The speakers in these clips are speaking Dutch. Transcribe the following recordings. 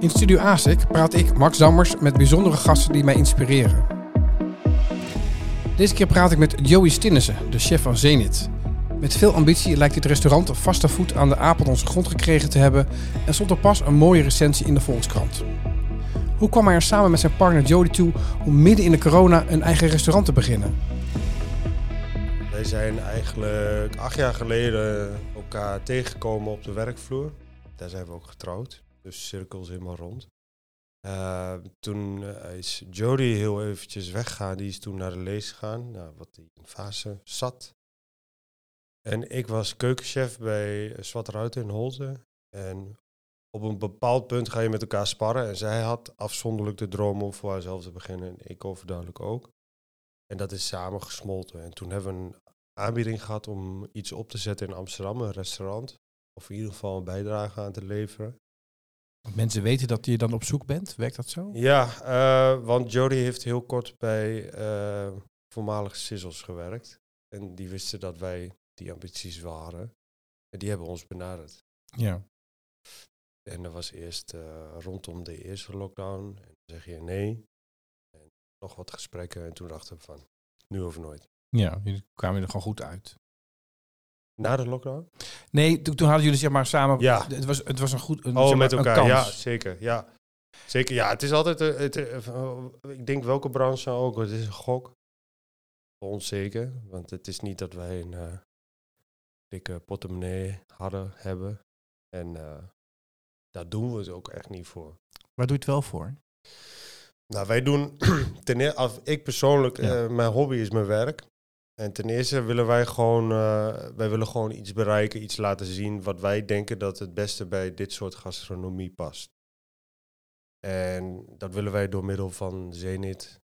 In Studio ASIC praat ik, Max Dammers, met bijzondere gasten die mij inspireren. Deze keer praat ik met Joey Stinnissen, de chef van Zenit. Met veel ambitie lijkt dit restaurant vaste voet aan de Apeldoornse grond gekregen te hebben en stond er pas een mooie recensie in de Volkskrant. Hoe kwam hij er samen met zijn partner Jody toe om midden in de corona een eigen restaurant te beginnen? Wij zijn eigenlijk acht jaar geleden elkaar tegengekomen op de werkvloer. Daar zijn we ook getrouwd. Dus cirkels helemaal rond. Uh, toen uh, is Jody heel eventjes weggegaan. Die is toen naar de lees gegaan, nou, wat hij in fase zat. En ik was keukenchef bij Zwart in Holte. En op een bepaald punt ga je met elkaar sparren. En zij had afzonderlijk de droom om voor haarzelf te beginnen. En ik overduidelijk ook. En dat is samen gesmolten. En toen hebben we een aanbieding gehad om iets op te zetten in Amsterdam, een restaurant. Of in ieder geval een bijdrage aan te leveren. Mensen weten dat je dan op zoek bent? Werkt dat zo? Ja, uh, want Jody heeft heel kort bij uh, voormalige Sizzles gewerkt. En die wisten dat wij die ambities waren. En die hebben ons benaderd. Ja. En dat was eerst uh, rondom de eerste lockdown. En dan zeg je nee. En nog wat gesprekken. En toen dachten we van, nu of nooit. Ja, jullie kwamen er gewoon goed uit. Na de lockdown? Nee, toen, toen hadden jullie zeg maar samen. Ja. Het was, het was een goed. Een, oh, zeg maar, met elkaar. Een Ja, zeker. Ja. Zeker. Ja, het is altijd. uh, Het, uh, ik denk welke branche ook. Het is een gok. Voor ons zeker. Want het is niet dat wij een uh, dikke portemonnee hadden, hebben. En daar doen we het ook echt niet voor. Waar doe je het wel voor? Nou, wij doen. ten eerste, als ik persoonlijk, ja. mijn hobby is mijn werk. En ten eerste willen wij gewoon, uh, wij willen gewoon iets bereiken, iets laten zien wat wij denken dat het beste bij dit soort gastronomie past. En dat willen wij door middel van Zenit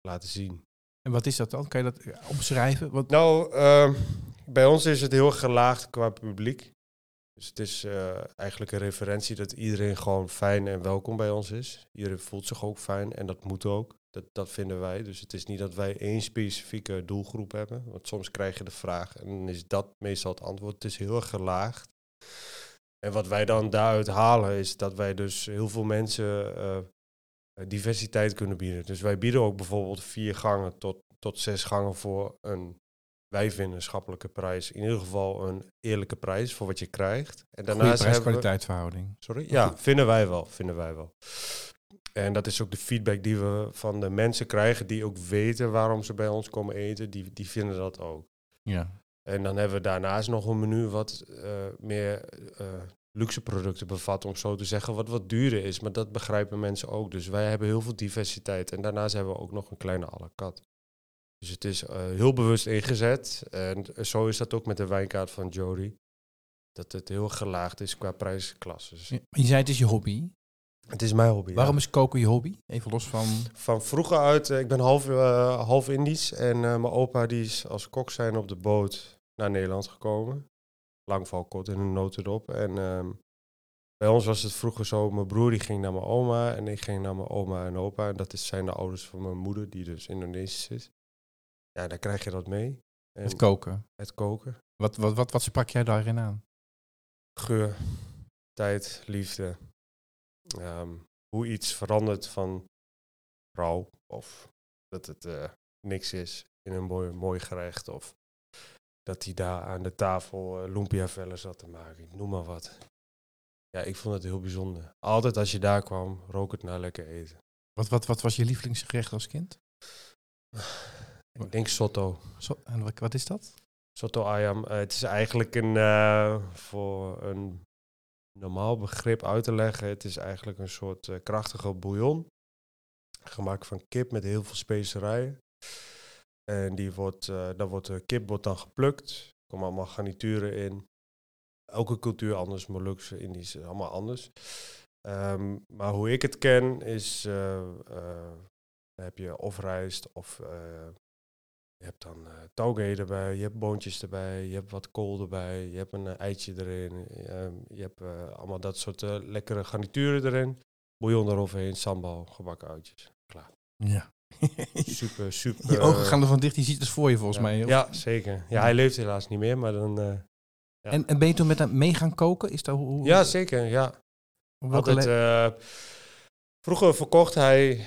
laten zien. En wat is dat dan? Kan je dat omschrijven? Wat... Nou, uh, bij ons is het heel gelaagd qua publiek. Dus het is uh, eigenlijk een referentie dat iedereen gewoon fijn en welkom bij ons is. Iedereen voelt zich ook fijn en dat moet ook. Dat, dat vinden wij. Dus het is niet dat wij één specifieke doelgroep hebben. Want soms krijg je de vraag en dan is dat meestal het antwoord. Het is heel erg gelaagd. En wat wij dan daaruit halen is dat wij dus heel veel mensen uh, diversiteit kunnen bieden. Dus wij bieden ook bijvoorbeeld vier gangen tot, tot zes gangen voor een, wij vinden, schappelijke prijs. In ieder geval een eerlijke prijs voor wat je krijgt. En daarnaast prijs-kwaliteitsverhouding. Sorry? Ja, vinden wij wel. Vinden wij wel. En dat is ook de feedback die we van de mensen krijgen die ook weten waarom ze bij ons komen eten. Die, die vinden dat ook. Ja. En dan hebben we daarnaast nog een menu wat uh, meer uh, luxe producten bevat, om zo te zeggen, wat wat duurder is. Maar dat begrijpen mensen ook. Dus wij hebben heel veel diversiteit. En daarnaast hebben we ook nog een kleine à la carte. Dus het is uh, heel bewust ingezet. En zo is dat ook met de wijnkaart van Jody. Dat het heel gelaagd is qua prijsklasses. Ja, je zei het is je hobby. Het is mijn hobby. Waarom ja. is koken je hobby? Even los van. Van vroeger uit, uh, ik ben half, uh, half Indisch. En uh, mijn opa die is als kok zijn op de boot naar Nederland gekomen. Lang val kort in een notendop. En ehm, bij ons was het vroeger zo, mijn broer die ging naar mijn oma en ik ging naar mijn oma en opa. En dat is, zijn de ouders van mijn moeder, die dus Indonesisch is. Ja, daar krijg je dat mee. En het koken? Het koken. Wat, wat, wat, wat sprak jij daarin aan? Geur, tijd, liefde. Um, hoe iets verandert van rauw of dat het uh, niks is in een mooi, mooi gerecht of dat hij daar aan de tafel uh, lumpia vellen zat te maken, noem maar wat. Ja, ik vond het heel bijzonder. Altijd als je daar kwam, rook het naar lekker eten. Wat, wat, wat was je lievelingsgerecht als kind? Ik denk sotto. So en wat, wat is dat? Sotto ayam. Uh, het is eigenlijk een, uh, voor een normaal begrip uit te leggen. Het is eigenlijk een soort uh, krachtige bouillon. Gemaakt van kip met heel veel specerijen. En die wordt, uh, dan wordt de kip wordt dan geplukt. Er komen allemaal garnituren in. Elke cultuur anders, Molukse, Indisch, allemaal anders. Um, maar hoe ik het ken is, heb je of rijst of je hebt dan uh, tauge erbij, je hebt boontjes erbij, je hebt wat kool erbij, je hebt een uh, eitje erin, uh, je hebt allemaal dat soort lekkere garnituren erin. Bouillon eroverheen, sambal, gebakken uitjes. Klaar. Ja. super, super. Je ogen gaan ervan dicht, je ziet het voor je volgens ja. mij. Of? Ja, zeker. Ja, hij leeft helaas niet meer, maar dan... Ja. En, en ben je toen met hem mee gaan koken? Is dat hoe, ja, zeker, ja. Altijd, uh, Vroeger verkocht hij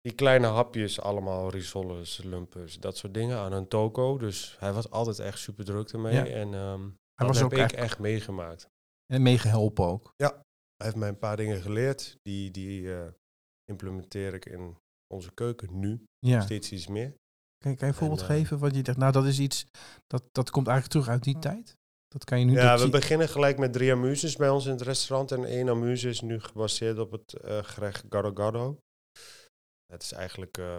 die kleine hapjes allemaal, risoles, lumpers, dat soort dingen aan een toko. Dus hij was altijd echt super druk ermee. Ja. En ehm Hij dat was heb ook ik echt echt meegemaakt. en meegehelpen ook. Hij heeft mij een paar dingen geleerd. Die, die eh, implementeer ik in onze keuken nu. Ja. Steeds iets meer. Kan, je- kan je een voorbeeld eh, geven? Wat je dacht, nou dat is iets, dat, dat komt eigenlijk terug uit die tijd. Dat kan je nu Ja, we zie- beginnen gelijk met drie amuses bij ons in het restaurant. En één amuse is nu gebaseerd op het eh, gerecht Gado Gado. Het is eigenlijk eh,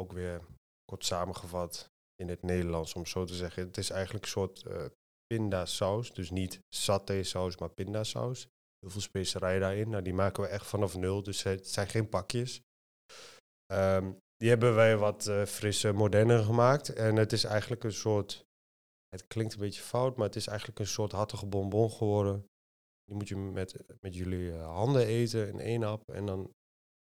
ook weer kort samengevat in het Nederlands, om zo te zeggen. Het is eigenlijk een soort eh pindasaus. Dus niet saté-saus, maar pindasaus. Heel veel specerijen daarin. Nou, die maken we echt vanaf nul, dus het zijn geen pakjes. Ehm, die hebben wij wat eh frisse, moderner gemaakt. En het is eigenlijk een soort het klinkt een beetje fout, maar het is eigenlijk een soort hartige bonbon geworden. Die moet je met, met jullie handen eten in één hap. En dan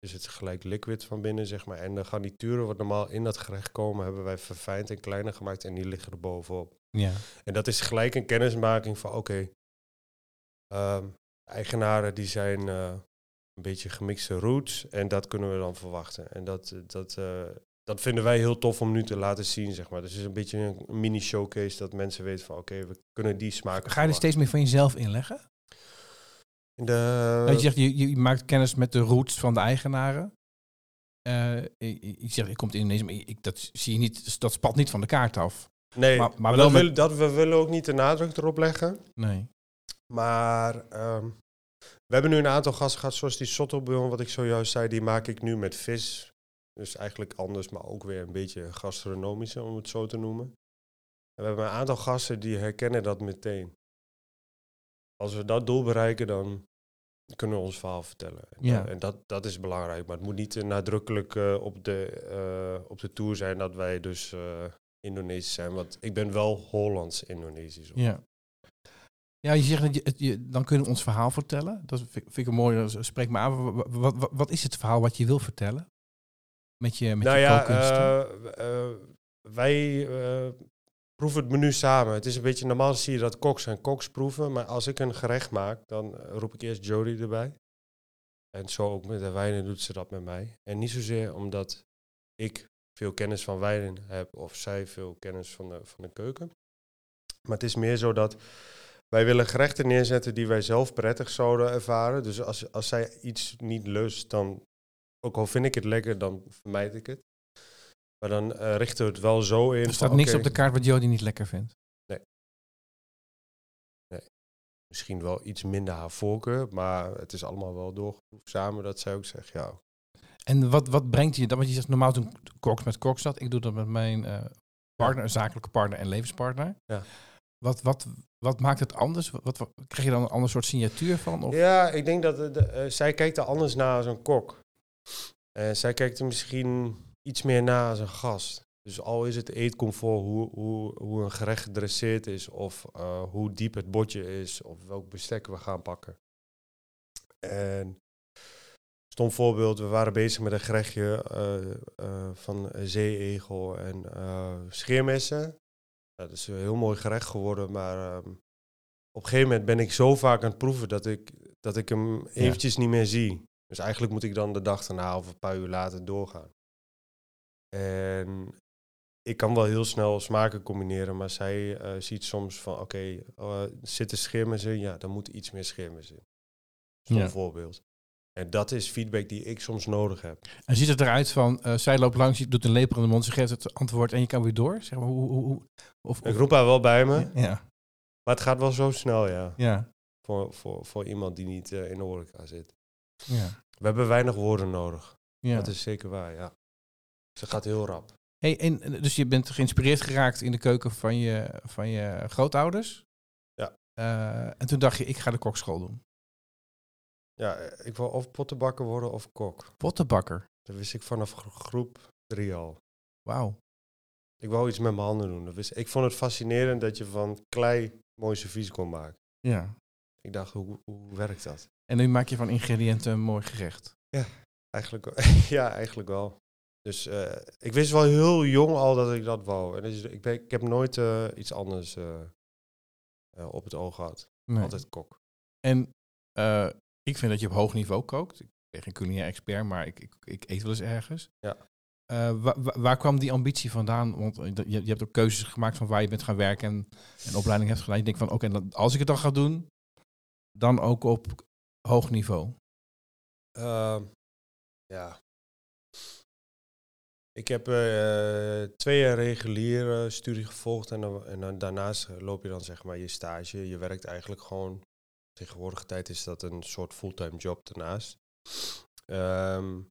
is het gelijk liquid van binnen, zeg maar. En de garnituren wat normaal in dat gerecht komen, hebben wij verfijnd en kleiner gemaakt. En die liggen er bovenop. Ja. En dat is gelijk een kennismaking van, oké, ehm, eigenaren die zijn eh, een beetje gemixte roots. En dat kunnen we dan verwachten. En dat, eh, dat, eh, dat vinden wij heel tof om nu te laten zien, zeg maar. Dus het is een beetje een mini showcase dat mensen weten van, oké, we kunnen die smaken Ga je er steeds meer van jezelf inleggen? De, dat je zegt, je, je maakt kennis met de roots van de eigenaren. Eh, ik, zeg, ik kom in Indonesië, maar ik, dat zie je niet, dat spat niet van de kaart af. nee, maar- maar, maar wel dat, met- dat we willen ook niet de nadruk erop leggen. Nee. Maar ehm, we hebben nu een aantal gasten gehad, zoals die sottobouillon, wat ik zojuist zei, die maak ik nu met vis. Dus eigenlijk anders, maar ook weer een beetje gastronomische, om het zo te noemen. En we hebben een aantal gasten die herkennen dat meteen. Als we dat doel bereiken, dan kunnen we ons verhaal vertellen. En, Ja. en dat, dat is belangrijk. Maar het moet niet eh, nadrukkelijk eh, op, de, eh, op de tour zijn dat wij dus eh Indonesisch zijn. Want ik ben wel Hollands-Indonesisch. Ja. Ja, je zegt, dat je, dan kunnen we ons verhaal vertellen. Dat vind, ik een mooi, spreek me aan. Wat, wat, is het verhaal wat je wil vertellen? Met je, met nou je ja, wij proeven het menu samen. Het is een beetje, normaal zie je dat koks en koks proeven. Maar als ik een gerecht maak, dan eh, roep ik eerst Jody erbij. En zo ook met de wijnen doet ze dat met mij. En niet zozeer omdat ik veel kennis van wijnen heb of zij veel kennis van de, van de keuken. Maar het is meer zo dat wij willen gerechten neerzetten die wij zelf prettig zouden ervaren. Dus als, als zij iets niet lust, dan, ook al vind ik het lekker, dan vermijd ik het. Maar dan eh, richten we het wel zo in. er staat van, niks op de kaart wat Jody niet lekker vindt. Misschien wel iets minder haar voorkeur, maar het is allemaal wel doorgeproefd samen dat zij ook zegt, ja, En wat, wat brengt je dan? Want je zegt normaal doen koks met koks dat. Ik doe dat met mijn eh, partner, een zakelijke partner en levenspartner. Ja. Wat, wat, wat maakt het anders? Wat, wat, krijg je dan een ander soort signatuur van? Of? Ja, ik denk dat de, de, eh, zij kijkt er anders naar als een kok. Zij kijkt er misschien iets meer naar als een gast. Dus al is het eetcomfort, hoe, hoe, hoe een gerecht gedresseerd is, of eh, hoe diep het bordje is, of welk bestek we gaan pakken. En stom voorbeeld, we waren bezig met een gerechtje eh, eh, van zeeegel en scheermessen. Dat is een heel mooi gerecht geworden, maar ehm, op een gegeven moment ben ik zo vaak aan het proeven dat ik, dat ik hem eventjes niet meer zie. Dus eigenlijk moet ik dan de dag daarna of een paar uur later doorgaan. En ik kan wel heel snel smaken combineren, maar zij eh, ziet soms van, oké, eh, zit er scheermes in? Ja, dan moet iets meer scheermes in. Zo'n Ja. voorbeeld. En dat is feedback die ik soms nodig heb. En ziet het eruit van, eh, zij loopt langs, je doet een lepel in de mond, ze geeft het antwoord en je kan weer door? Zeg maar, hoe, hoe, hoe- of, Ik roep haar wel bij me, Ja, maar het gaat wel zo snel, ja. ja, Voor, voor, voor iemand die niet eh, in de horeca zit. ja. We hebben weinig woorden nodig. ja. Dat is zeker waar, ja. Ze gaat heel rap. Hey, en, dus je bent geïnspireerd geraakt in de keuken van je, van je grootouders? Ja. Eh, en toen dacht je, ik ga de kokschool doen. Ja, eh, ik wil of pottenbakker worden of kok. Pottenbakker. Dat wist ik vanaf gro- groep drie al. Wauw. Ik wou iets met mijn handen doen. Dat wist, ik vond het fascinerend dat je van klei mooi servies kon maken. Ja. Ik dacht, hoe, hoe werkt dat? En nu maak je van ingrediënten een mooi gerecht. Eigenlijk, wel- ja, eigenlijk wel. Dus eh, ik wist wel heel jong al dat ik dat wou. En dus, ik, ben, ik heb nooit eh, iets anders eh, op het oog gehad. Nee. Altijd kok. En ik vind dat je op hoog niveau kookt. Ik ben geen culinair expert, maar ik, ik, ik eet wel eens ergens. Ja. Wa- wa- waar kwam die ambitie vandaan? Want je, je hebt ook keuzes gemaakt van waar je bent gaan werken en een opleiding hebt gedaan. Je denkt van, oké, als ik het dan ga doen, dan ook op hoog niveau. Ehm, ja. Ik heb eh, twee jaar reguliere studie gevolgd en, dan, en dan daarnaast loop je dan zeg maar je stage. Je werkt eigenlijk gewoon, tegenwoordige tijd is dat een soort fulltime job daarnaast. Ehm,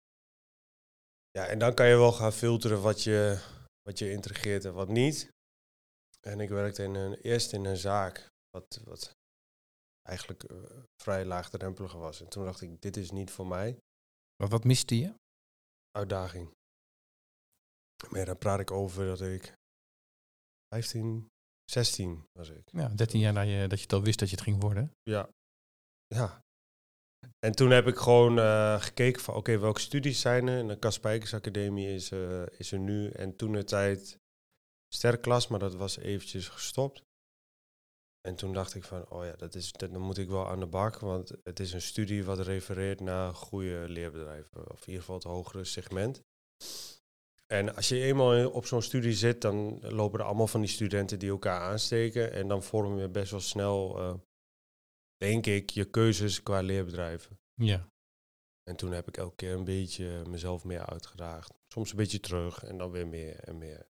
ja, en dan kan je wel gaan filteren wat je, wat je intrigeert en wat niet. En ik werkte in een, eerst in een zaak, wat, wat eigenlijk eh, vrij laagdrempelig was. En toen dacht ik, dit is niet voor mij. Wat, wat miste je? Uitdaging. Maar ja, dan praat ik over dat ik 15, 16 was ik. Ja, 13 jaar na je, dat je het al wist dat je het ging worden. Ja. Ja. En toen heb ik gewoon eh, gekeken van, oké, welke studies zijn er? En de Kaspijkers Academie is, eh, is er nu. En toen de tijd sterklas, maar dat was eventjes gestopt. En toen dacht ik van, oh ja, dat is, dat, dan moet ik wel aan de bak. Want het is een studie wat refereert naar goede leerbedrijven. Of in ieder geval het hogere segment. En als je eenmaal op zo'n studie zit, dan lopen er allemaal van die studenten die elkaar aansteken. En dan vorm je best wel snel, eh, denk ik, je keuzes qua leerbedrijven. Ja. En toen heb ik elke keer een beetje mezelf meer uitgedaagd. Soms een beetje terug en dan weer meer en meer.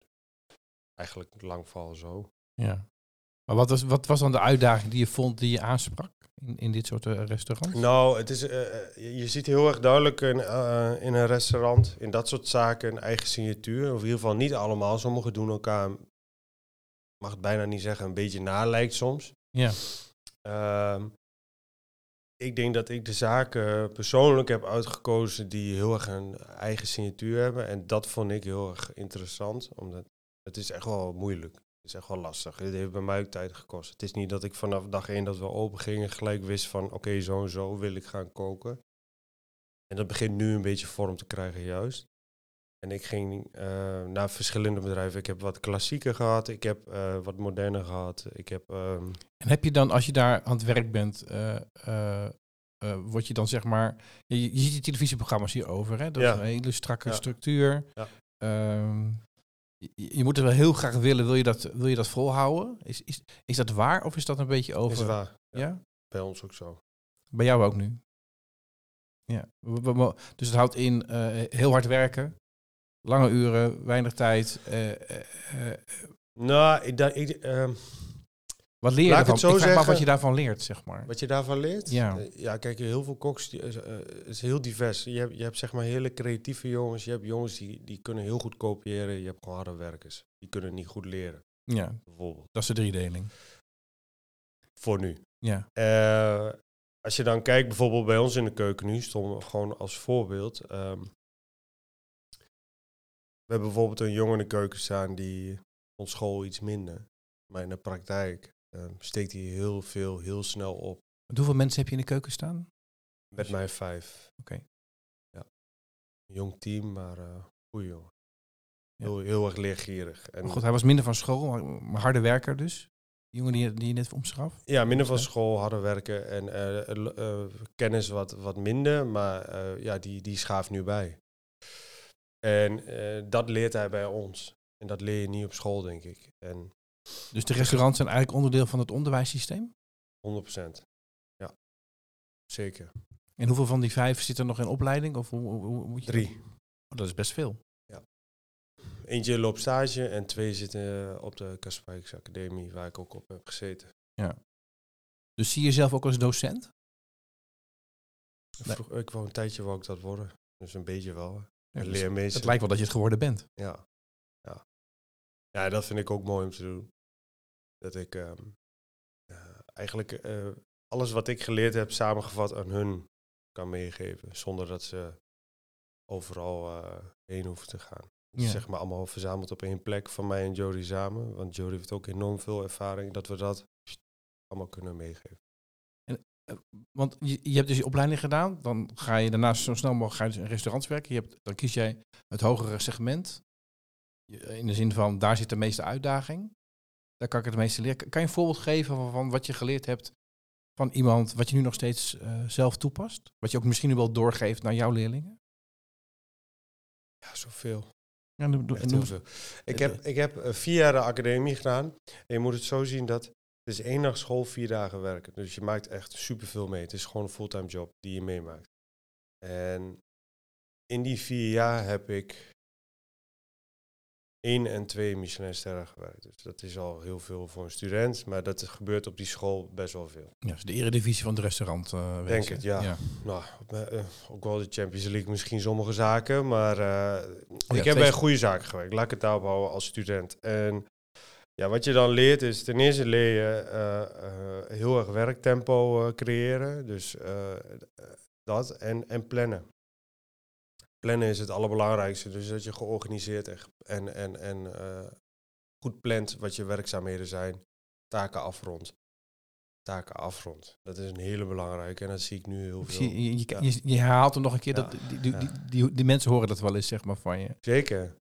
Eigenlijk lang val zo. ja. Maar wat was, wat was dan de uitdaging die je vond die je aansprak in, in dit soort eh, restaurants? Nou, het is, eh, eh, je ziet heel erg duidelijk in, in een restaurant, in dat soort zaken, een eigen signatuur. Of in ieder geval niet allemaal. Sommigen doen elkaar, mag het bijna niet zeggen, een beetje nalijkt soms. Ja. Ehm, ik denk dat ik de zaken persoonlijk heb uitgekozen die heel erg een eigen signatuur hebben. En dat vond ik heel erg interessant, omdat het is echt wel moeilijk. Is echt wel lastig. Het heeft bij mij ook tijd gekost. Het is niet dat ik vanaf dag één dat we open gingen gelijk wist van oké, zo en zo wil ik gaan koken. En dat begint nu een beetje vorm te krijgen juist. En ik ging eh, naar verschillende bedrijven. Ik heb wat klassieker gehad, ik heb eh, wat moderne gehad. Ik heb ehm, En heb je dan, als je daar aan het werk bent, eh, word je dan zeg maar... Je, je ziet die televisieprogramma's hierover, hè? Dat Ja. is een hele strakke Ja. structuur. Ja. Ehm, je, moet het wel heel graag willen. Wil je dat, wil je dat volhouden? Is, is, is dat waar of is dat een beetje over... is waar. Ja? Ja. Bij ons ook zo. Bij jou ook nu? Ja. Dus het houdt in eh, heel hard werken, lange uren, weinig tijd. eh, eh, Nou, ik, ik, ehm, wat leer je Laat ik ervan? het zo ik zeggen. wat je daarvan leert, zeg maar. Wat je daarvan leert? Ja. Eh, ja, kijk, heel veel koks, die, is, eh, is heel divers. Je hebt, je hebt zeg maar hele creatieve jongens. Je hebt jongens die, die kunnen heel goed kopiëren. Je hebt gewoon harde werkers. Die kunnen niet goed leren, Ja, bijvoorbeeld. dat is de driedeling. Voor nu. Ja. Eh, als je dan kijkt, bijvoorbeeld bij ons in de keuken nu, stonden we gewoon als voorbeeld. ehm, we hebben bijvoorbeeld een jongen in de keuken staan die op school iets minder. Maar in de praktijk steekt hij heel veel, heel snel op. Hoeveel mensen heb je in de keuken staan? Met mij vijf. Oké. Ja. Jong team, maar eh goeie jongen. Ja. Heel, heel erg leergierig. En, Maar goed, hij was minder van school, maar, harde werker dus. Die jongen die, die je net omschaf. Ja, minder van school, harder werken en eh, eh, kennis wat, wat minder, maar ja, die, die schaaft nu bij. En dat leert hij bij ons. En dat leer je niet op school, denk ik. En Dus de restaurants zijn eigenlijk onderdeel van het onderwijssysteem. 100%. Ja, zeker. En hoeveel van die vijf zitten nog in opleiding? Of hoe, hoe- moet je Drie. Oh, dat is best veel. Eentje loopt stage en twee zitten op de Kaspijkse Academie, waar ik ook op heb gezeten. Dus zie je jezelf ook als docent? Nee. Vroeg, ik wou een tijdje wou ik dat worden. Dus een beetje wel. Ja, dus leermeester. het lijkt wel dat je het geworden bent. Ja. ja. Ja, dat vind ik ook mooi om te doen. Dat ik ehm, eh, eigenlijk eh, alles wat ik geleerd heb samengevat aan hun kan meegeven. Zonder dat ze overal eh, heen hoeven te gaan. Ja. zeg maar allemaal verzameld op één plek van mij en Jody samen. Want Jody heeft ook enorm veel ervaring. Dat we dat allemaal kunnen meegeven. Want je, je hebt dus je opleiding gedaan. Dan ga je daarna zo snel mogelijk ga je dus in restaurants werken. Je hebt, dan kies jij het hogere segment. In de zin van, daar zit de meeste uitdaging. Daar kan ik het meeste leren. Kan je een voorbeeld geven van, van wat je geleerd hebt van iemand wat je nu nog steeds eh, zelf toepast? Wat je ook misschien nu wel doorgeeft naar jouw leerlingen? Ja, zoveel. Ja, noem-. Ik heb, ik heb eh, vier jaar de academie gedaan. En je moet het zo zien dat het is één dag school, vier dagen werken. Dus je maakt echt superveel mee. Het is gewoon een fulltime job die je meemaakt. En in die vier jaar heb ik één en twee Michelinsterren gewerkt. Dus dat is al heel veel voor een student. Maar dat gebeurt op die school best wel veel. Ja, dus de eredivisie van het restaurant. eh, Denk het, ja. Nou, eh, ook wel de Champions League, misschien sommige zaken. Maar eh, ik heb bij goede zaken gewerkt. Laat ik het daarop houden als student. En ja, wat je dan leert is, ten eerste leer je eh, eh, heel erg werktempo eh, creëren. Dus eh, eh, dat en, en plannen. Plannen is het allerbelangrijkste. Dus dat je georganiseerd en, en, en, eh, goed plant wat je werkzaamheden zijn. Taken afrondt. Taken afrondt. Dat is een hele belangrijke en dat zie ik nu heel veel. je, je, Ja. je, je herhaalt er nog een keer Ja, dat die, die, die, die, die mensen horen dat wel eens, zeg maar, van je. Zeker.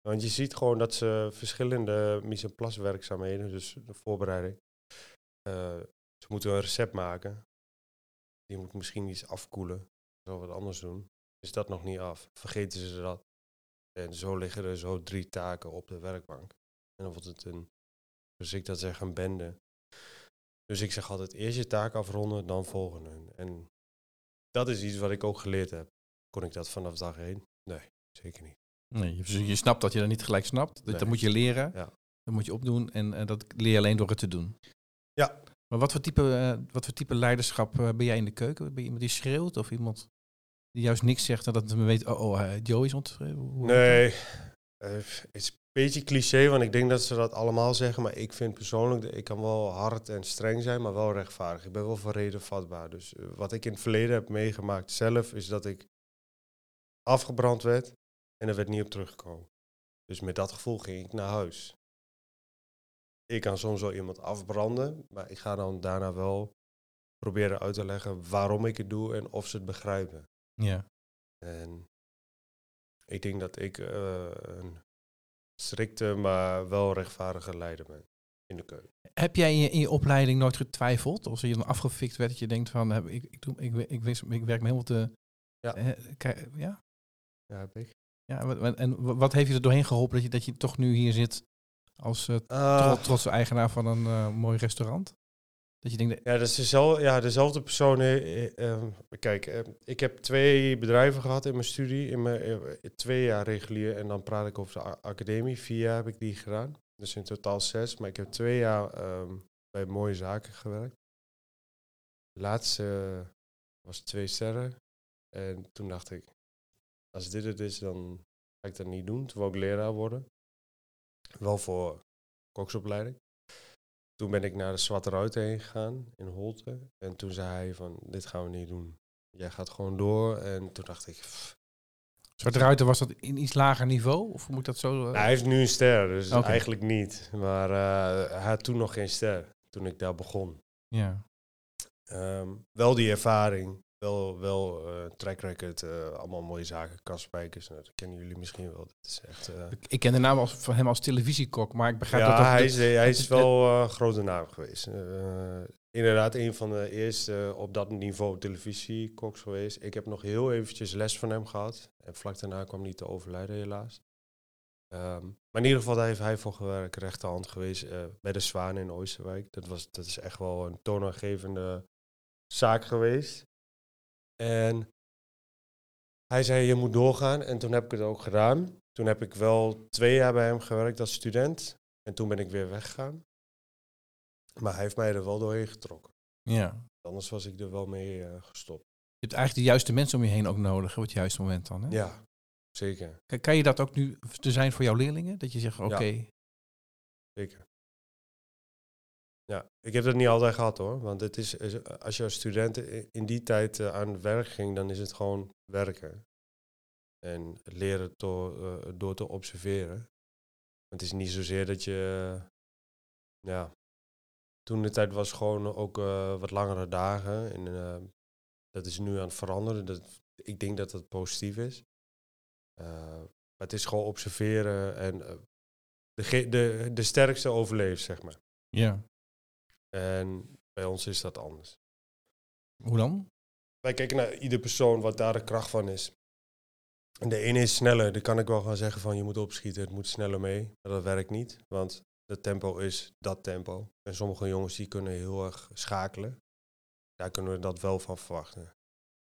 Want je ziet gewoon dat ze verschillende mise en place werkzaamheden, dus de voorbereiding, eh, ze moeten een recept maken. Die moet misschien iets afkoelen, zo wat anders doen. Is dat nog niet af? Vergeten ze dat? En zo liggen er zo drie taken op de werkbank. En dan wordt het een, dus ik dat zeg, een bende. Dus ik zeg altijd eerst je taak afronden, dan volgende. En dat is iets wat ik ook geleerd heb. Kon ik dat vanaf dag één? Nee, zeker niet. Nee, je, je snapt dat je dat niet gelijk snapt. Nee. dat moet je leren. Ja. Dat moet je opdoen. En eh, dat leer je alleen door het te doen. Ja. Maar wat voor type, eh, wat voor type leiderschap eh, ben jij in de keuken? Ben je iemand die schreeuwt of iemand die juist niks zegt dat men weet, oh, oh eh, Joe is ontevreden? Nee, eh, het is een beetje cliché, want ik denk dat ze dat allemaal zeggen. Maar ik vind persoonlijk, ik kan wel hard en streng zijn, maar wel rechtvaardig. Ik ben wel van reden vatbaar. Dus eh, wat ik in het verleden heb meegemaakt zelf, is dat ik afgebrand werd en er werd niet op teruggekomen. Dus met dat gevoel ging ik naar huis. Ik kan soms wel iemand afbranden, maar ik ga dan daarna wel proberen uit te leggen waarom ik het doe en of ze het begrijpen. Ja. En ik denk dat ik eh, een strikte, maar wel rechtvaardige leider ben in de keuken. Heb jij in je, in je opleiding nooit getwijfeld? Als je dan afgefikt werd, dat je denkt van, heb, ik, ik, doe, ik, ik, wist- ik werk me helemaal te... Ja. eh, kijk, ja? Ja, heb ik. ja wat- en wa- wat heeft je er doorheen geholpen dat je, dat je toch nu hier zit als eh Ah, tro- trotse eigenaar van een eh, mooi restaurant? Dat je denkt, ja, dat is dezelfde, ja, dezelfde persoon. eh, eh, ehm, kijk, eh, ik heb twee bedrijven gehad in mijn studie. In mijn twee jaar regulier. En dan praat ik over de academie. Vier jaar heb ik die gedaan. Dus in totaal zes. Maar ik heb twee jaar ehm, bij mooie zaken gewerkt. De laatste was twee sterren. En toen dacht ik, als dit het is, dan ga ik dat niet doen. Toen ik leraar worden. Wel voor koksopleiding. Toen ben ik naar de Zwarte Ruit heen gegaan in Holte. En toen zei hij van, dit gaan we niet doen. Jij gaat gewoon door. En toen dacht ik, pff. Zwarte Ruiter, was dat in iets lager niveau? Of moet ik dat zo... eh, hij heeft nu een ster, dus eigenlijk niet. Maar eh, hij had toen nog geen ster, toen ik daar begon. Ja. Ehm, wel die ervaring, wel, wel eh track record, eh, allemaal mooie zaken, Kaspijkers, nou, dat kennen jullie misschien wel. Dat is echt... eh, Ik, ik ken de naam als, van hem als televisiekok, maar ik begrijp ja, dat... hij is, hij is wel een grote naam geweest. Inderdaad, een van de eerste op dat niveau televisiekoks geweest. Ik heb nog heel eventjes les van hem gehad. En vlak daarna kwam hij te overlijden, helaas. Ehm, maar in ieder geval daar heeft hij voor gewerkt, rechterhand geweest bij de Zwaan in Oosterwijk. Dat, was, dat is echt wel een toonaangevende zaak geweest. En hij zei, je moet doorgaan. En toen heb ik het ook gedaan. Toen heb ik wel twee jaar bij hem gewerkt als student. En toen ben ik weer weggegaan. Maar hij heeft mij er wel doorheen getrokken. Ja. Anders was ik er wel mee eh, gestopt. Je hebt eigenlijk de juiste mensen om je heen ook nodig, op het juiste moment dan. Hè? Ja, zeker. Kan- Kan je dat ook nu te zijn voor jouw leerlingen? Dat je zegt, oké, Zeker. Ja, ik heb dat niet altijd gehad hoor. Want het is, als je als student in die tijd eh, aan het werk ging, dan is het gewoon werken. En leren door, eh, door te observeren. Het is niet zozeer dat je. eh, ja. Toen de tijd was gewoon ook wat langere dagen. En dat is nu aan het veranderen. Dat, ik denk dat dat positief is. Het is gewoon observeren en de, de, de sterkste overleeft, zeg maar. ja. En bij ons is dat anders. Hoe dan? Wij kijken naar ieder persoon wat daar de kracht van is. En de ene is sneller. Dan kan ik wel gaan zeggen van je moet opschieten, het moet sneller mee. Maar dat werkt niet, want het tempo is dat tempo. En sommige jongens die kunnen heel erg schakelen. Daar kunnen we dat wel van verwachten.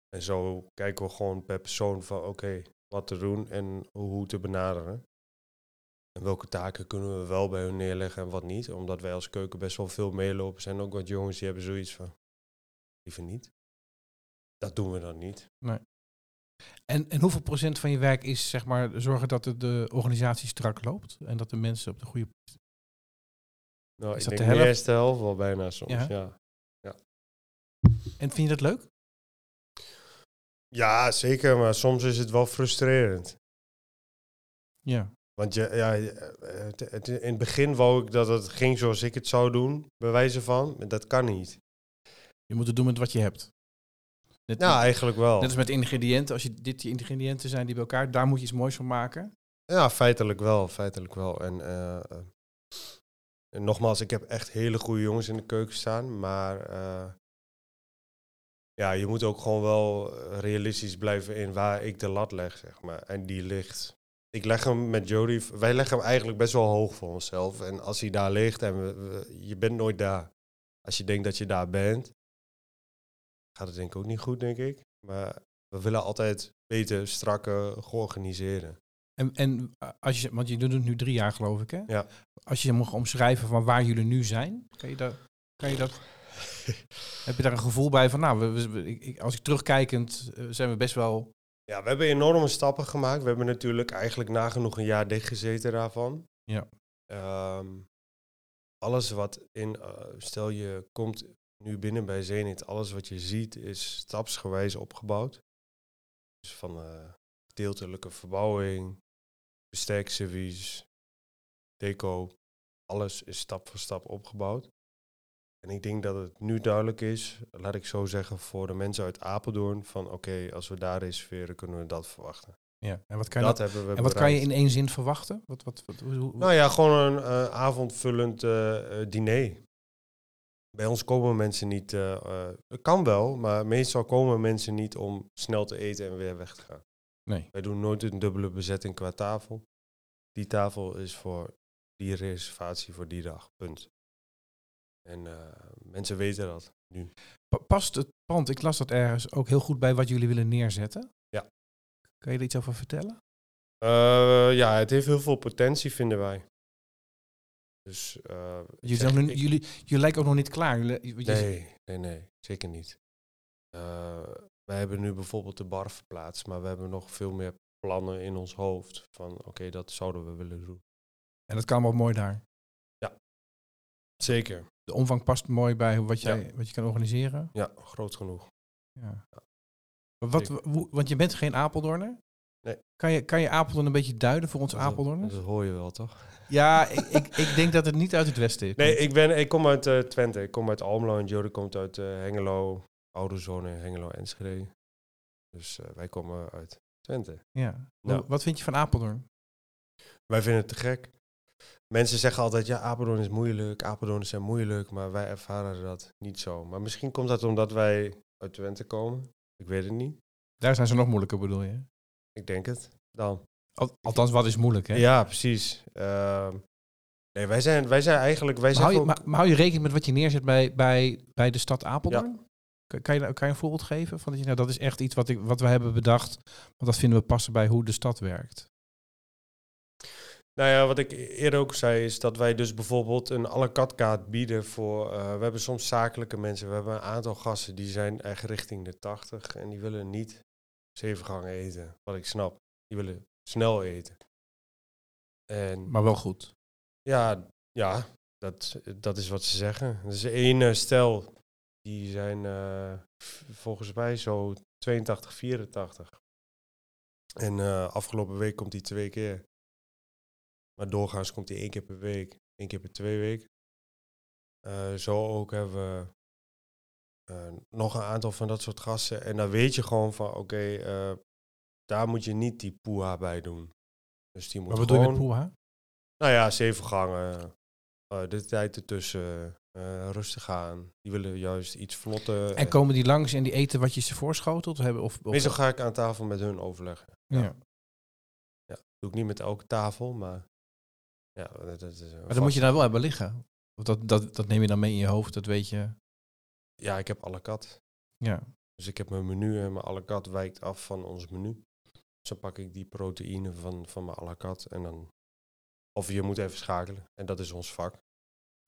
En zo kijken we gewoon per persoon van oké, wat te doen en hoe te benaderen. En welke taken kunnen we wel bij hun neerleggen en wat niet. Omdat wij als keuken best wel veel meelopen. Zijn ook wat jongens die hebben zoiets van, liever niet. Dat doen we dan niet. En, en hoeveel procent van je werk is zeg maar zorgen dat de, de organisatie strak loopt en dat de mensen op de goede. Nou, Is ik dat denk de de eerste helft wel bijna soms, Ja? ja. En vind je dat leuk? Ja, zeker, maar soms is het wel frustrerend. Ja. Want je, ja, het, het- in het begin wou ik dat het ging zoals ik het zou doen, bij wijze van. Dat kan niet. Je moet het doen met wat je hebt. Net, Ja, eigenlijk wel. net als met ingrediënten. Als je dit je ingrediënten zijn die bij elkaar, daar moet je iets moois van maken. Ja, feitelijk wel, feitelijk wel. En, eh, eh, en nogmaals, ik heb echt hele goede jongens in de keuken staan, maar eh, ja, je moet ook gewoon wel eh, realistisch blijven in waar ik de lat leg, zeg maar. En die ligt. Ik leg hem met Jody, wij leggen hem eigenlijk best wel hoog voor onszelf. En als hij daar ligt en we, we- je bent nooit daar. Als je denkt dat je daar bent, gaat het denk ik ook niet goed, denk ik. Maar we willen altijd beter, strakker, georganiseerd. En, en eh, als je, want je doet het nu drie jaar geloof ik hè? Ja. Als je mag omschrijven van waar jullie nu zijn, kan je, dat, kan je dat, heb je daar een gevoel bij van nou, we, ik, als ik terugkijkend eh, zijn we best wel, Ja, we hebben enorme stappen gemaakt. We hebben natuurlijk eigenlijk nagenoeg een jaar dichtgezeten daarvan. Ja. Ehm, alles wat in, eh, stel je komt nu binnen bij Zenit, alles wat je ziet is stapsgewijs opgebouwd. Dus van eh gedeeltelijke verbouwing, bestekservice, deco, alles is stap voor stap opgebouwd. En ik denk dat het nu duidelijk is, laat ik zo zeggen, voor de mensen uit Apeldoorn, van oké, als we daar reserveren, kunnen we dat verwachten. ja. En wat kan, je dat hebben we en wat kan je in één zin verwachten? Wat, wat, wat, hoe, hoe- Nou ja, gewoon een eh, avondvullend eh, eh, diner. Bij ons komen mensen niet, het kan wel, maar meestal komen mensen niet om snel te eten en weer weg te gaan. nee. Wij doen nooit een dubbele bezetting qua tafel. Die tafel is voor die reservatie voor die dag, punt. En eh, mensen weten dat nu. Pa- Past het pand, ik las dat ergens, ook heel goed bij wat jullie willen neerzetten? Ja. Kan je er iets over vertellen? Eh, ja, het heeft heel veel potentie, vinden wij. Dus, eh, Jullie, zeg- zijn nog, ik- niet- jullie, jullie lijken ook nog niet klaar. Jullie, Nee, nee, nee, zeker niet. Eh, wij hebben nu bijvoorbeeld de bar verplaatst, maar we hebben nog veel meer plannen in ons hoofd. Van oké, dat zouden we willen doen. En dat kan wel mooi daar. Zeker. De omvang past mooi bij wat, Ja. jij, wat je kan organiseren. Ja, groot genoeg. Ja. Wat, hoe- want je bent geen Apeldoorner? Nee. Kan je, kan je Apeldoorn een beetje duiden voor ons Apeldoorners? Dat hoor je wel, toch? Ja, ik, ik, ik denk dat het niet uit het westen is. Nee, ik, ben, ik kom uit eh, Twente. Ik kom uit Almelo en Jody komt uit eh, Hengelo, Oude Zone, Hengelo, Enschede. Dus eh, wij komen uit Twente. Ja. Nou. Wat vind je van Apeldoorn? Wij vinden het te gek. Mensen zeggen altijd, ja, Apeldoorn is moeilijk, Apeldoorn zijn moeilijk, maar wij ervaren dat niet zo. Maar misschien komt dat omdat wij uit Twente komen. Ik weet het niet. Daar zijn ze nog moeilijker, bedoel je? Ik denk het. Dan. Al- Althans, wat is moeilijk, hè? Ja, precies. Ehm, nee, wij zijn, wij zijn eigenlijk... Wij Maar hou, je, maar, maar hou je rekening met wat je neerzet bij, bij, bij de stad Apeldoorn? Kan, kan, je, kan je een voorbeeld geven? Van dat, je, nou, dat is echt iets wat, ik, wat we hebben bedacht. Want dat vinden we passen bij hoe de stad werkt. Nou ja, wat ik eerder ook zei, is dat wij dus bijvoorbeeld een à la carte kaart bieden voor... eh, we hebben soms zakelijke mensen. We hebben een aantal gasten die zijn echt richting de 80 en die willen niet zeven gangen eten. Wat ik snap. Die willen snel eten. En Maar wel goed. ja, ja dat, dat is wat ze zeggen. Er is één eh, stel, die zijn eh, volgens mij zo 82, 84. En afgelopen week komt hij twee keer. Maar doorgaans komt hij één keer per week, één keer per twee weken. Eh, zo ook hebben we eh, nog een aantal van dat soort gasten. En dan weet je gewoon van, oké, eh, daar moet je niet die poeha bij doen. Dus die moet wat doe je met Poeha? Nou ja, zeven gangen. de tijd ertussen. rustig aan. Die willen juist iets vlotter. En komen die langs en die eten wat je ze voorschotelt? Hebben, of, of, Meestal ga ik aan tafel met hun overleggen. ja. Ja, doe ik niet met elke tafel, maar ja, dat, is. Maar dan moet je daar wel hebben liggen. Of dat, dat, dat neem je dan mee in je hoofd, dat weet je. Ja, ik heb à la carte. Ja. Dus ik heb mijn menu en mijn à la carte wijkt af van ons menu. Dus dan pak ik die proteïne van, van mijn à la carte en dan... Of je moet even schakelen. En dat is ons vak.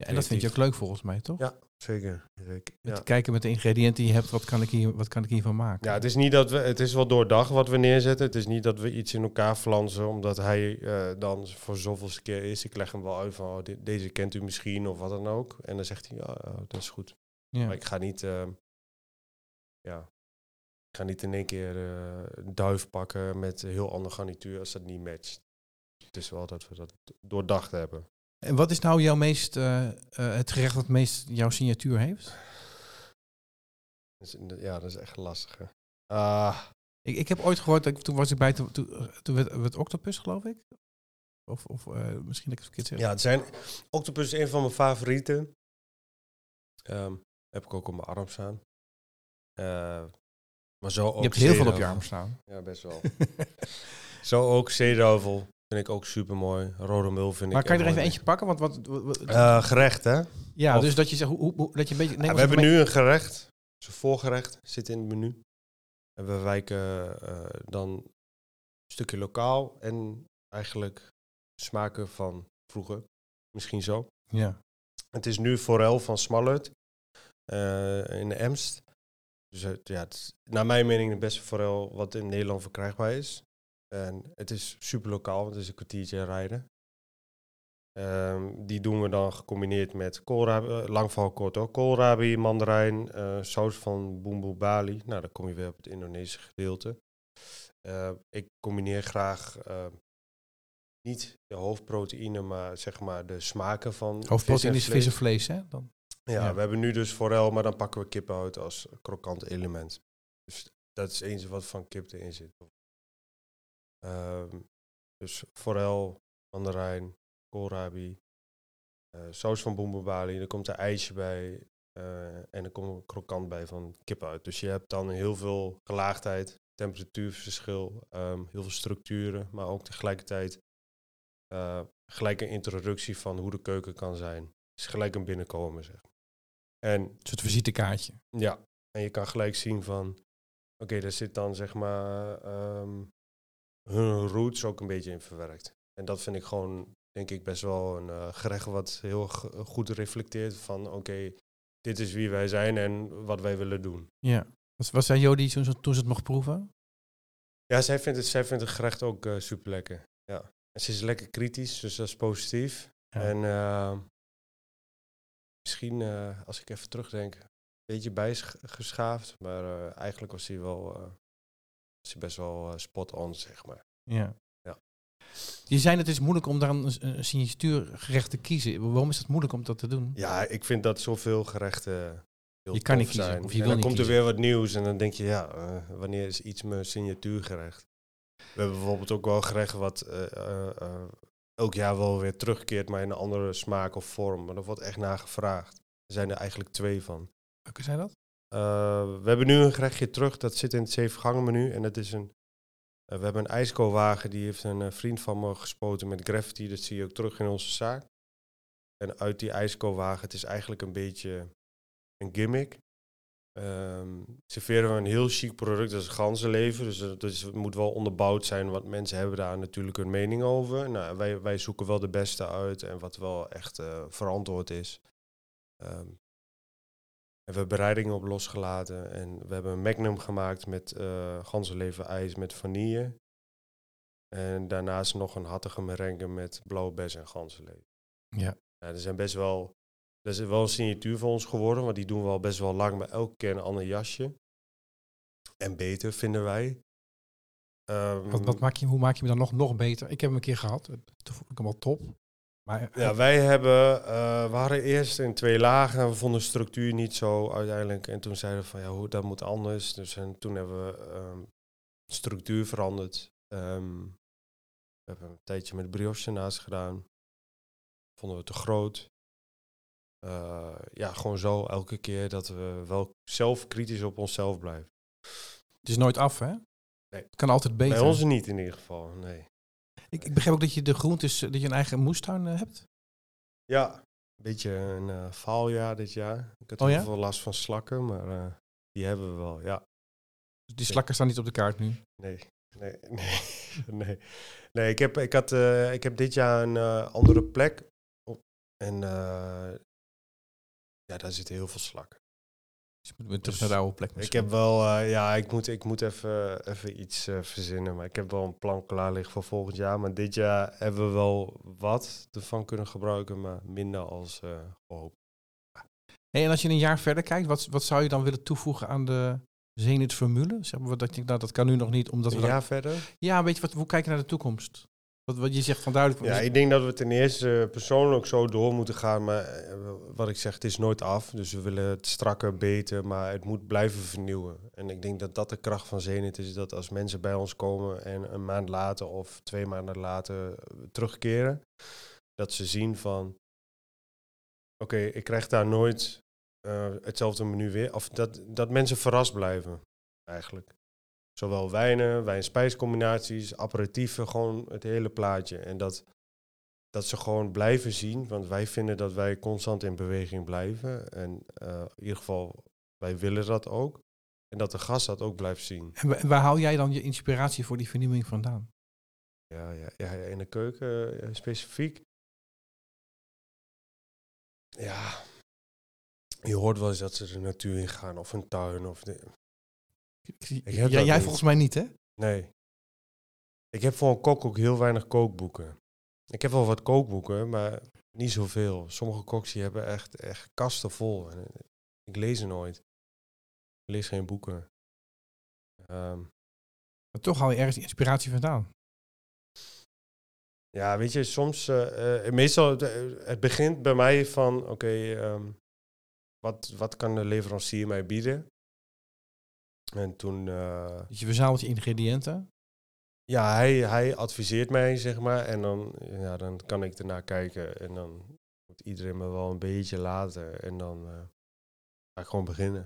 En dat vind je ook leuk volgens mij, toch? Ja, zeker. zeker. Met Ja. te kijken met de ingrediënten die je hebt, wat kan ik, hier, wat kan ik hiervan maken? ja, het is niet dat we... Het is wel doordag wat we neerzetten. Het is niet dat we iets in elkaar flansen, omdat hij eh, dan voor zoveelste keer is. Ik leg hem wel uit van, oh, dit- deze kent u misschien of wat dan ook. En dan zegt hij, ja, ja, dat is goed. Ja. Maar ik ga niet, ehm, ja, ik ga niet in één keer eh, een duif pakken met een heel ander garnituur als dat niet matcht. Het is wel dat we dat doordacht hebben. En wat is nou jouw meest, eh, eh, het gerecht dat meest jouw signatuur heeft? Ja, dat is echt lastig. Ah, Ik, ik heb ooit gehoord, dat ik- toen was ik bij, toen, toen, werd, werd octopus geloof ik. Of, of eh, misschien dat ik het verkeerd zeg. ja, het zijn, octopus is een van mijn favorieten. Ehm, heb ik ook op mijn arm staan. Eh, maar zo ook je hebt heel veel op je arm staan. Ja, best wel. zo ook zeeduivel vind ik ook super mooi. Rode mul vind maar ik kan je er even eentje pakken? Want wat, wat- wat- Eh, gerecht, hè? ja, of- dus dat je zegt, hoe, hoe, hoe- dat je een beetje... neem Ja, ons we hebben mee- nu een gerecht, een voorgerecht, zit in het menu. En we wijken eh, dan een stukje lokaal en eigenlijk smaken van vroeger. Misschien zo. Ja. Het is nu forel van Smallert eh, in de Emst. Dus het, ja, het is naar mijn mening de beste forel wat in Nederland verkrijgbaar is. En het is super lokaal, want het is een kwartiertje rijden. Ehm, die doen we dan gecombineerd met koolrabi, eh, lang verhaal kort hoor, koolrabi, mandarijn, eh, saus van bumbu bali. Nou, dan kom je weer op het Indonesische gedeelte. Eh, ik combineer graag eh, niet de hoofdproteïne, maar zeg maar de smaken van Hoofdproteïne is vis en vlees. hè? Dan. Ja, Ja. we hebben nu dus forel, maar dan pakken we kip uit als krokant element. Dus dat is eens wat van kip erin zit. Ehm, dus forel, mandarijn, koolrabi, eh, saus van boembobali, er komt een ijsje bij eh, en er komt een krokant bij van kip uit. Dus je hebt dan heel veel gelaagdheid, temperatuurverschil, ehm, heel veel structuren, maar ook tegelijkertijd eh, gelijk een introductie van hoe de keuken kan zijn. Het is gelijk een binnenkomen, zeg maar. En Een soort visitekaartje. ja, en je kan gelijk zien van, oké, daar zit dan zeg maar ehm, hun roots ook een beetje in verwerkt. En dat vind ik gewoon, denk ik, best wel een eh, gerecht wat heel goed reflecteert van, oké, dit is wie wij zijn en wat wij willen doen. Ja. Wat, wat zei Jody toen, ze- toen ze het mocht proeven? Ja, zij vindt het, zij vindt het gerecht ook super lekker. Ja. En ze is lekker kritisch, dus dat is positief. Ja. En eh, misschien, eh, als ik even terugdenk, een beetje bijgeschaafd. Maar eh, eigenlijk was hij wel hij best wel eh, spot on, zeg maar. Ja. Ja. Je zei het is moeilijk om daar een, signatuurgerecht te kiezen. Waarom is het moeilijk om dat te doen? Ja, ik vind dat zoveel gerechten Je kan niet kiezen, zijn. of je en wil dan komt er weer wat nieuws en dan denk je, ja, eh, wanneer is iets mijn signatuurgerecht? We hebben bijvoorbeeld ook wel gerechten wat eh, elk jaar wel weer terugkeert, maar in een andere smaak of vorm. Maar daar wordt echt naar gevraagd. Er zijn er eigenlijk twee van. Welke zijn dat? Eh, we hebben nu een gerechtje terug, dat zit in het zeven gangen menu. En dat is een, eh, we hebben een ijskoolwagen, die heeft een eh, vriend van me gespoten met graffiti. Dat zie je ook terug in onze zaak. En uit die ijskoolwagen, het is eigenlijk een beetje een gimmick. Ehm, serveren we een heel chic product, dat is ganzenlever. Dus, het- dus het moet wel onderbouwd zijn, want mensen hebben daar natuurlijk een mening over. Nou, wij, wij zoeken wel de beste uit en wat wel echt verantwoord is. Ehm, en we hebben bereidingen op losgelaten. En we hebben een magnum gemaakt met eh ganzenlever ijs met vanille. En daarnaast nog een hattige merengue met blauwe bessen en ganzenlever. Ja. Ja, er zijn best wel, dat is wel een signatuur voor ons geworden, want die doen we al best wel lang, maar elke keer een ander jasje. En beter, vinden wij. Ehm, Wat, wat maak je, hoe maak je me dan nog, nog beter? Ik heb hem een keer gehad. Toen vond ik hem al top. Maar eh, Ja, wij hebben, eh, we hadden eerst in twee lagen, we vonden de structuur niet zo uiteindelijk. En toen zeiden we van, ja, hoe, dat moet anders. Dus en toen hebben we ehm, structuur veranderd. Ehm, we hebben een tijdje met brioche naast gedaan. Vonden we te groot. Eh, ja, gewoon zo elke keer dat we wel zelf kritisch op onszelf blijven. Het is nooit af, hè? Nee. Het kan altijd beter. Bij ons niet in ieder geval, nee. Ik, ik begrijp ook dat je de groentes, dat je een eigen moestuin eh, hebt. Ja, een beetje een eh, faaljaar dit jaar. Ik had Oh heel ja? veel last van slakken, maar eh, die hebben we wel, ja. Dus die slakken staan niet op de kaart nu. Nee, nee, nee. nee. nee ik, heb, ik, had, eh, ik heb dit jaar een eh, andere plek. Op, en eh, ja, daar zitten heel veel slakken. Dus je moet weer terug Dus naar de oude plek. Ik misschien. heb wel, eh, ja, ik moet, ik moet even, even iets eh, verzinnen. Maar ik heb wel een plan klaar liggen voor volgend jaar. Maar dit jaar hebben we wel wat ervan kunnen gebruiken, maar minder als eh gehoopt. Hey, en als je een jaar verder kijkt, wat, wat zou je dan willen toevoegen aan de Zenit-formule? Zeg maar, wat dat, je, nou, dat kan nu nog niet, omdat we... Een dan- jaar verder? Ja, weet je, wat, hoe kijk je naar de toekomst? Wat, wat je zegt van duidelijk... Ja, ik denk dat we ten eerste persoonlijk zo door moeten gaan. Maar eh, wat ik zeg, het is nooit af. Dus we willen het strakker, beter, maar het moet blijven vernieuwen. En ik denk dat dat de kracht van Zenit is. Dat als mensen bij ons komen en een maand later of twee maanden later eh, terugkeren. Dat ze zien van, oké, ik krijg daar nooit eh, hetzelfde menu weer. Of dat, dat mensen verrast blijven, eigenlijk. Zowel wijnen, wijn-spijscombinaties, gewoon het hele plaatje. En dat, dat ze gewoon blijven zien, want wij vinden dat wij constant in beweging blijven. En eh, in ieder geval, wij willen dat ook. En dat de gast dat ook blijft zien. En wa- waar haal jij dan je inspiratie voor die vernieuwing vandaan? Ja, ja, ja ja, in de keuken eh, specifiek. Ja, je hoort wel eens dat ze de natuur in gaan of een tuin. Of de, Heb jij niet. volgens mij niet, hè? Nee. Ik heb voor een kok ook heel weinig kookboeken. Ik heb wel wat kookboeken, maar niet zoveel. Sommige koks die hebben echt, echt kasten vol. Eh, ik lees ze nooit. Ik lees geen boeken. Ehm, Maar toch haal je ergens inspiratie vandaan. ja, weet je, soms... eh, eh, meestal, het begint bij mij van... Oké, ehm, wat, wat kan de leverancier mij bieden? En toen... eh, Dus je verzamelt je ingrediënten. Ja, hij, hij adviseert mij, zeg maar. En dan, ja, dan kan ik ernaar kijken. En dan moet iedereen me wel een beetje laten. En dan eh, ga ik gewoon beginnen.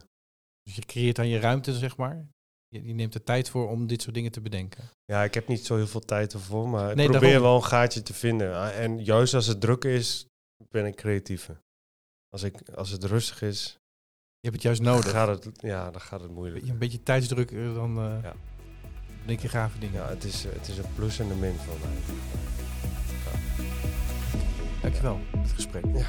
Dus je creëert dan je ruimte, zeg maar. Je, je neemt de tijd voor om dit soort dingen te bedenken. Ja, ik heb niet zo heel veel tijd ervoor. Maar ik probeer daarom. wel een gaatje te vinden. Ah, En juist als het druk is, ben ik creatiever. Als, ik, als het rustig is, hebt het juist dan nodig. gaat het, ja, dan gaat het moeilijk. Een beetje tijdsdruk, eh, dan eh Ja. denk je gave dingen. Ja, het is, eh, het is een plus en een min voor mij. Dankjewel het gesprek. Ja,